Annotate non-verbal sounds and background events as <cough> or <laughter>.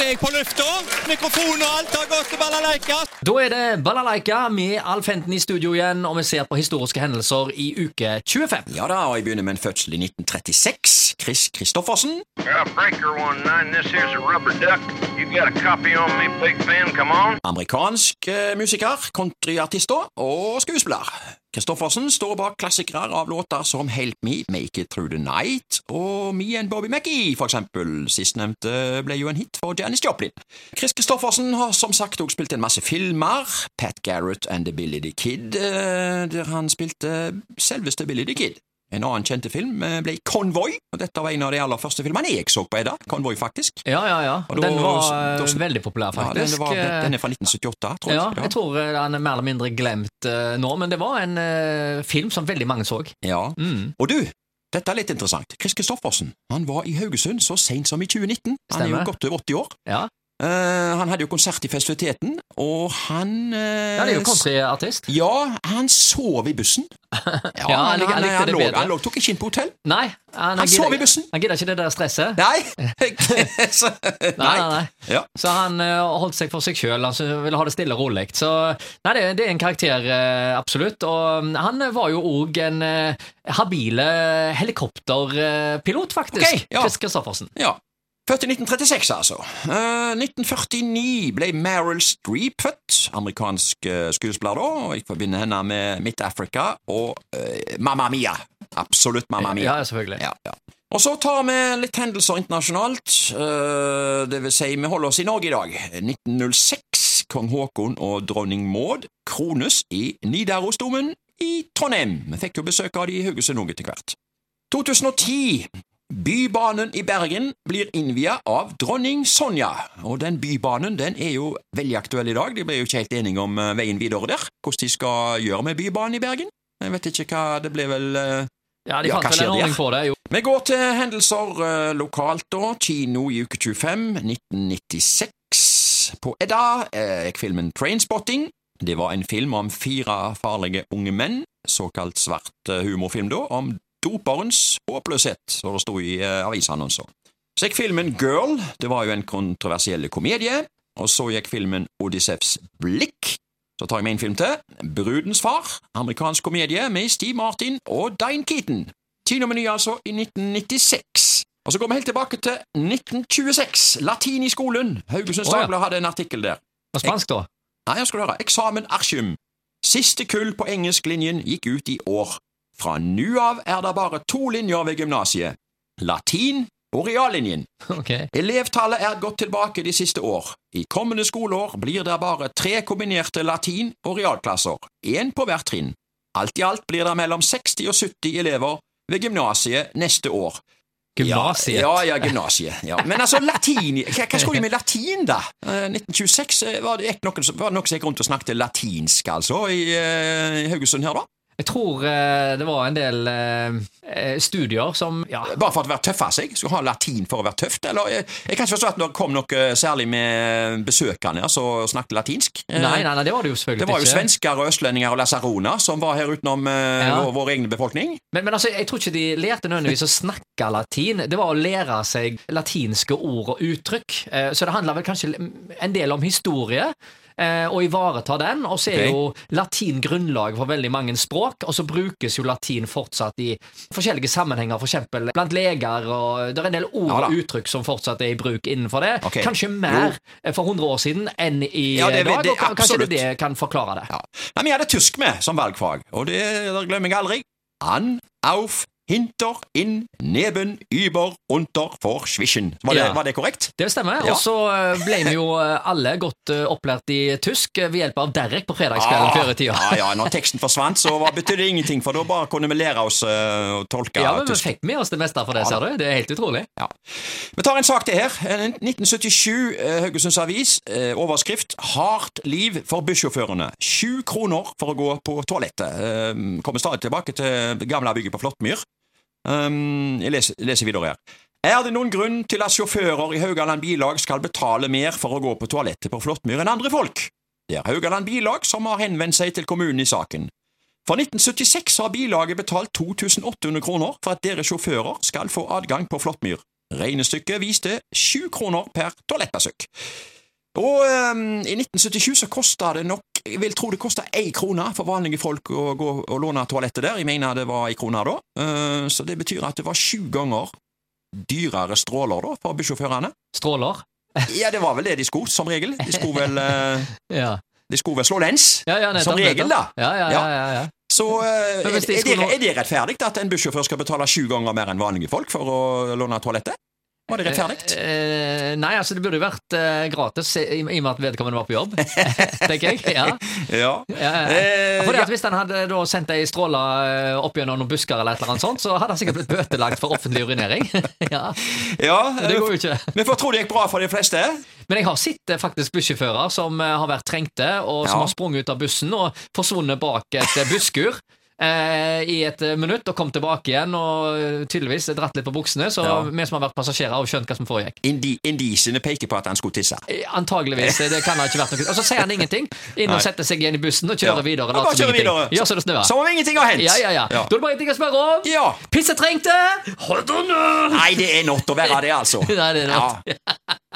er jeg på lufta. Mikrofon og alt har gått til balalaika. Da er det Balalaika med Alf Henten i studio igjen, og vi ser på historiske hendelser i uke 25. Ja da, og jeg begynner med en fødsel i 1936. Chris Christoffersen. Amerikansk eh, musiker, countryartist og skuespiller. Kristoffersen står bak klassikere av låter som Help Me, Make It Through The Night og Me and Bobby Mackie, for eksempel. Sistnevnte ble jo en hit for Janis Joplin. Chris Kristoffersen har som sagt også spilt en masse filmer. Pat Garrett and The Billy the Kid, eh, der han spilte selveste Billy the Kid. En annen kjente film eh, ble Convoy, og dette var en av de aller første filmene jeg så på Edda. Convoy, faktisk. Ja, ja, ja. Da- Den var eh, da- veldig populær, Ja, faktisk. den, var, den er fra 1978, tror jeg. Ja, jeg tror eh, den er mer eller mindre glemt uh, nå, men det var en uh, film som veldig mange så. Ja. Mm. Og du, dette er litt interessant. Chris Christoffersen han var i Haugesund så sent som i 2019. Han er jo godt over 80 år. Ja, Eh, han hadde jo konsert i festiviteten, og han uh, ja det er jo countryartist. Ja, han sov i bussen. <laughs> Ja, Ja, han han, han han, lå, han lå, tok ikke inn på hotell. Nei, han, sov i bussen. Han gidder ikke det der stresset. <laughs> Nei! Så, <laughs> Nei, nei, nei. Ja. Så han uh, holdt seg for seg sjøl, Han ville ha det stille og rolig. Så nei, det, det er en karakter, absolutt. Og mm, han var jo òg en habile helikopterpilot, faktisk. Okay, ja. Chris Christoffersen. ja. Født i 1936, altså. Uh, 1949 ble Meryl Streep født. Amerikansk uh, skuespiller, da. Jeg forbinder henne med Midt Africa og uh, Mamma Mia. Absolutt Mamma Mia. Ja, selvfølgelig. Ja, ja. Og så tar vi litt hendelser internasjonalt. Eh, det vil si, vi holder oss i Norge i dag. 1906. Kong Haakon og dronning Maud krones i Nidarosdomen i Trondheim. Vi fikk jo besøk av de i Haugesund òg etter hvert. 2010. Bybanen i Bergen blir innvia av dronning Sonja. Og den bybanen den er jo veldig aktuell i dag. De ble jo ikke helt enige om eh, veien videre der. Hvordan de skal gjøre med bybanen i Bergen. Jeg vet ikke hva Det ble vel eh, Ja, de fant vel en ordning på det, jo. vi går til hendelser eh, lokalt, da. Kino i uke 25, 1996. På Edda eh, filmen Trainspotting. Det var en film om fire farlige unge menn. Såkalt svart humorfilm, da. Om doperens håpløshet, som det sto i eh, avisannonser. Så gikk filmen Girl. Det var jo en kontroversiell komedie. Og så gikk filmen Odyssevs blikk. Så tar jeg med en film til. Brudens far. Amerikansk komedie med Steve Martin og Dine Keaton. Kinomeny altså i 1996. Og så går vi helt tilbake til 1926. Latin i skolen. Haugesunds oh, ja. Dagblad hadde en artikkel der. Og spansk, da. Nei, jeg skal høre. Eksamen artium. Siste kull på engelsklinjen gikk ut i år. Fra nå av er det bare to linjer ved gymnasiet. Latin og reallinjen. Okay. Elevtallet er gått tilbake de siste år. I kommende skoleår blir det bare tre kombinerte latin- og realklasser, én på hvert trinn. Alt i alt blir det mellom 60 og 70 elever ved gymnasiet neste år. Gymnasiet. Ja, ja, ja gymnasiet. Ja. Men altså, latin Hva, hva skulle de med latin, da? Eh, 1926 eh, var det, noen, var det noen som gikk rundt og snakket latinsk, altså, i, eh, i Haugesund her, da? Jeg tror eh, det var en del eh, eh, studier som Ja, Bare for å være tøff av seg? Skulle ha latin for å være tøft? Eller, jeg, jeg kan ikke forstå at det kom noe særlig med besøkende som snakket latinsk. Nei, nei, nei, det var det jo selvfølgelig ikke. Det var jo ikke. svensker og østlendinger og lasaroner som var her utenom eh, Ja. vår, vår egen befolkning. Men, men altså, jeg tror ikke de lærte nødvendigvis å snakke latin. Det var å lære seg latinske ord og uttrykk. Eh, Så det handla vel kanskje en del om historie. Eh, Og ivareta den. Og så er okay. jo latin grunnlag for veldig mange språk, og så brukes jo latin fortsatt i forskjellige sammenhenger, f.eks. For blant leger, og det er en del ord Ja og uttrykk som fortsatt er i bruk innenfor det. Okay. Kanskje mer jo. for 100 år siden enn i Ja, det- dag, det- og kanskje absolutt. det, kan forklare det. Ja. Nei, Vi hadde tysk med som valgfag, og det, det glemmer jeg aldri. An, auf, hinter, inn, neben, über, unter, for, zwischen. Var det, Ja. var det korrekt? Det stemmer. Ja. Og så eh, ble vi jo eh, alle godt eh, opplært i tysk ved hjelp av Derek på fredagskvelden før i tida. Ah, ja, ja, når teksten forsvant, så var- betydde det ingenting, for da bare kunne vi lære oss å tolke Ja, men vi fikk med oss det meste for det, ser du. Det er helt utrolig. Ja. Vi tar en sak til her. En 1977, eh, Haugesunds Avis. Overskrift 'Hardt liv for bussjåførene'. Sju kroner for å gå på toalettet. Kommer stadig tilbake til gamle bygget på Flåttmyr. Um, jeg leser, leser videre her. Er det noen grunn til at sjåfører i Haugaland Bilag skal betale mer for å gå på toalettet på Flåttmyr enn andre folk? Det er Haugaland Bilag som har henvendt seg til kommunen i saken. For 1976 har bilaget betalt 2800 kroner for at dere sjåfører skal få adgang på Flåttmyr. Regnestykket viste sju kroner per toalettbesøk. Og um, i 1977 så kosta det nok Jeg vil tro det kosta én krone for vanlige folk å gå og låne toalettet der. Jeg mener det var én krone da. Eh, så det betyr at det var sju ganger dyrere stråler da for bussjåførene. Stråler. <laughs> Ja, det var vel det de skulle, som regel. De skulle vel, eh, Ja. de skulle vel slå lens, Ja, ja, nettopp, som regel, da. Ja, ja, ja, ja, ja. Så eh, er, er, det, er det rettferdig at en bussjåfør skal betale sju ganger mer enn vanlige folk for å låne toalettet? Var det rettferdig? Eh, nei, altså det burde jo vært eh, gratis i, i og med at vedkommende var på jobb, <laughs> tenker jeg. Ja. <laughs> Ja. Eh, Fordi at Hvis han hadde da sendt ei stråle eh, opp gjennom noen busker, eller et eller annet sånt, så hadde han sikkert blitt bøtelagt for offentlig urinering. <laughs> ja, ja, Det går jo ikke. Vi får tro det gikk bra for de fleste. Men jeg har sett eh, faktisk bussjåfører som eh, har vært trengte, og som Ja. har sprunget ut av bussen og forsvunnet bak et eh, busskur. Eh, I et eh, minutt og kom tilbake igjen og eh, tydeligvis dratt litt på buksene. Så Ja. vi som har vært passasjerer, har skjønt hva som foregikk. Indi, indisene peker på at han skulle tisse. Antageligvis. Det kan ha ikke vært noe Og så sier han ingenting. Inn og setter seg igjen i bussen og kjører Ja. videre. Bare kjører videre. Gjør så det snøer. Som om ingenting har hendt. Ja, ja, ja. Da er det bare en ting å spørre om. Ja. Pissetrengte! Nei, det er not å være det, altså. <laughs> Nei, det er not. Ja. <laughs>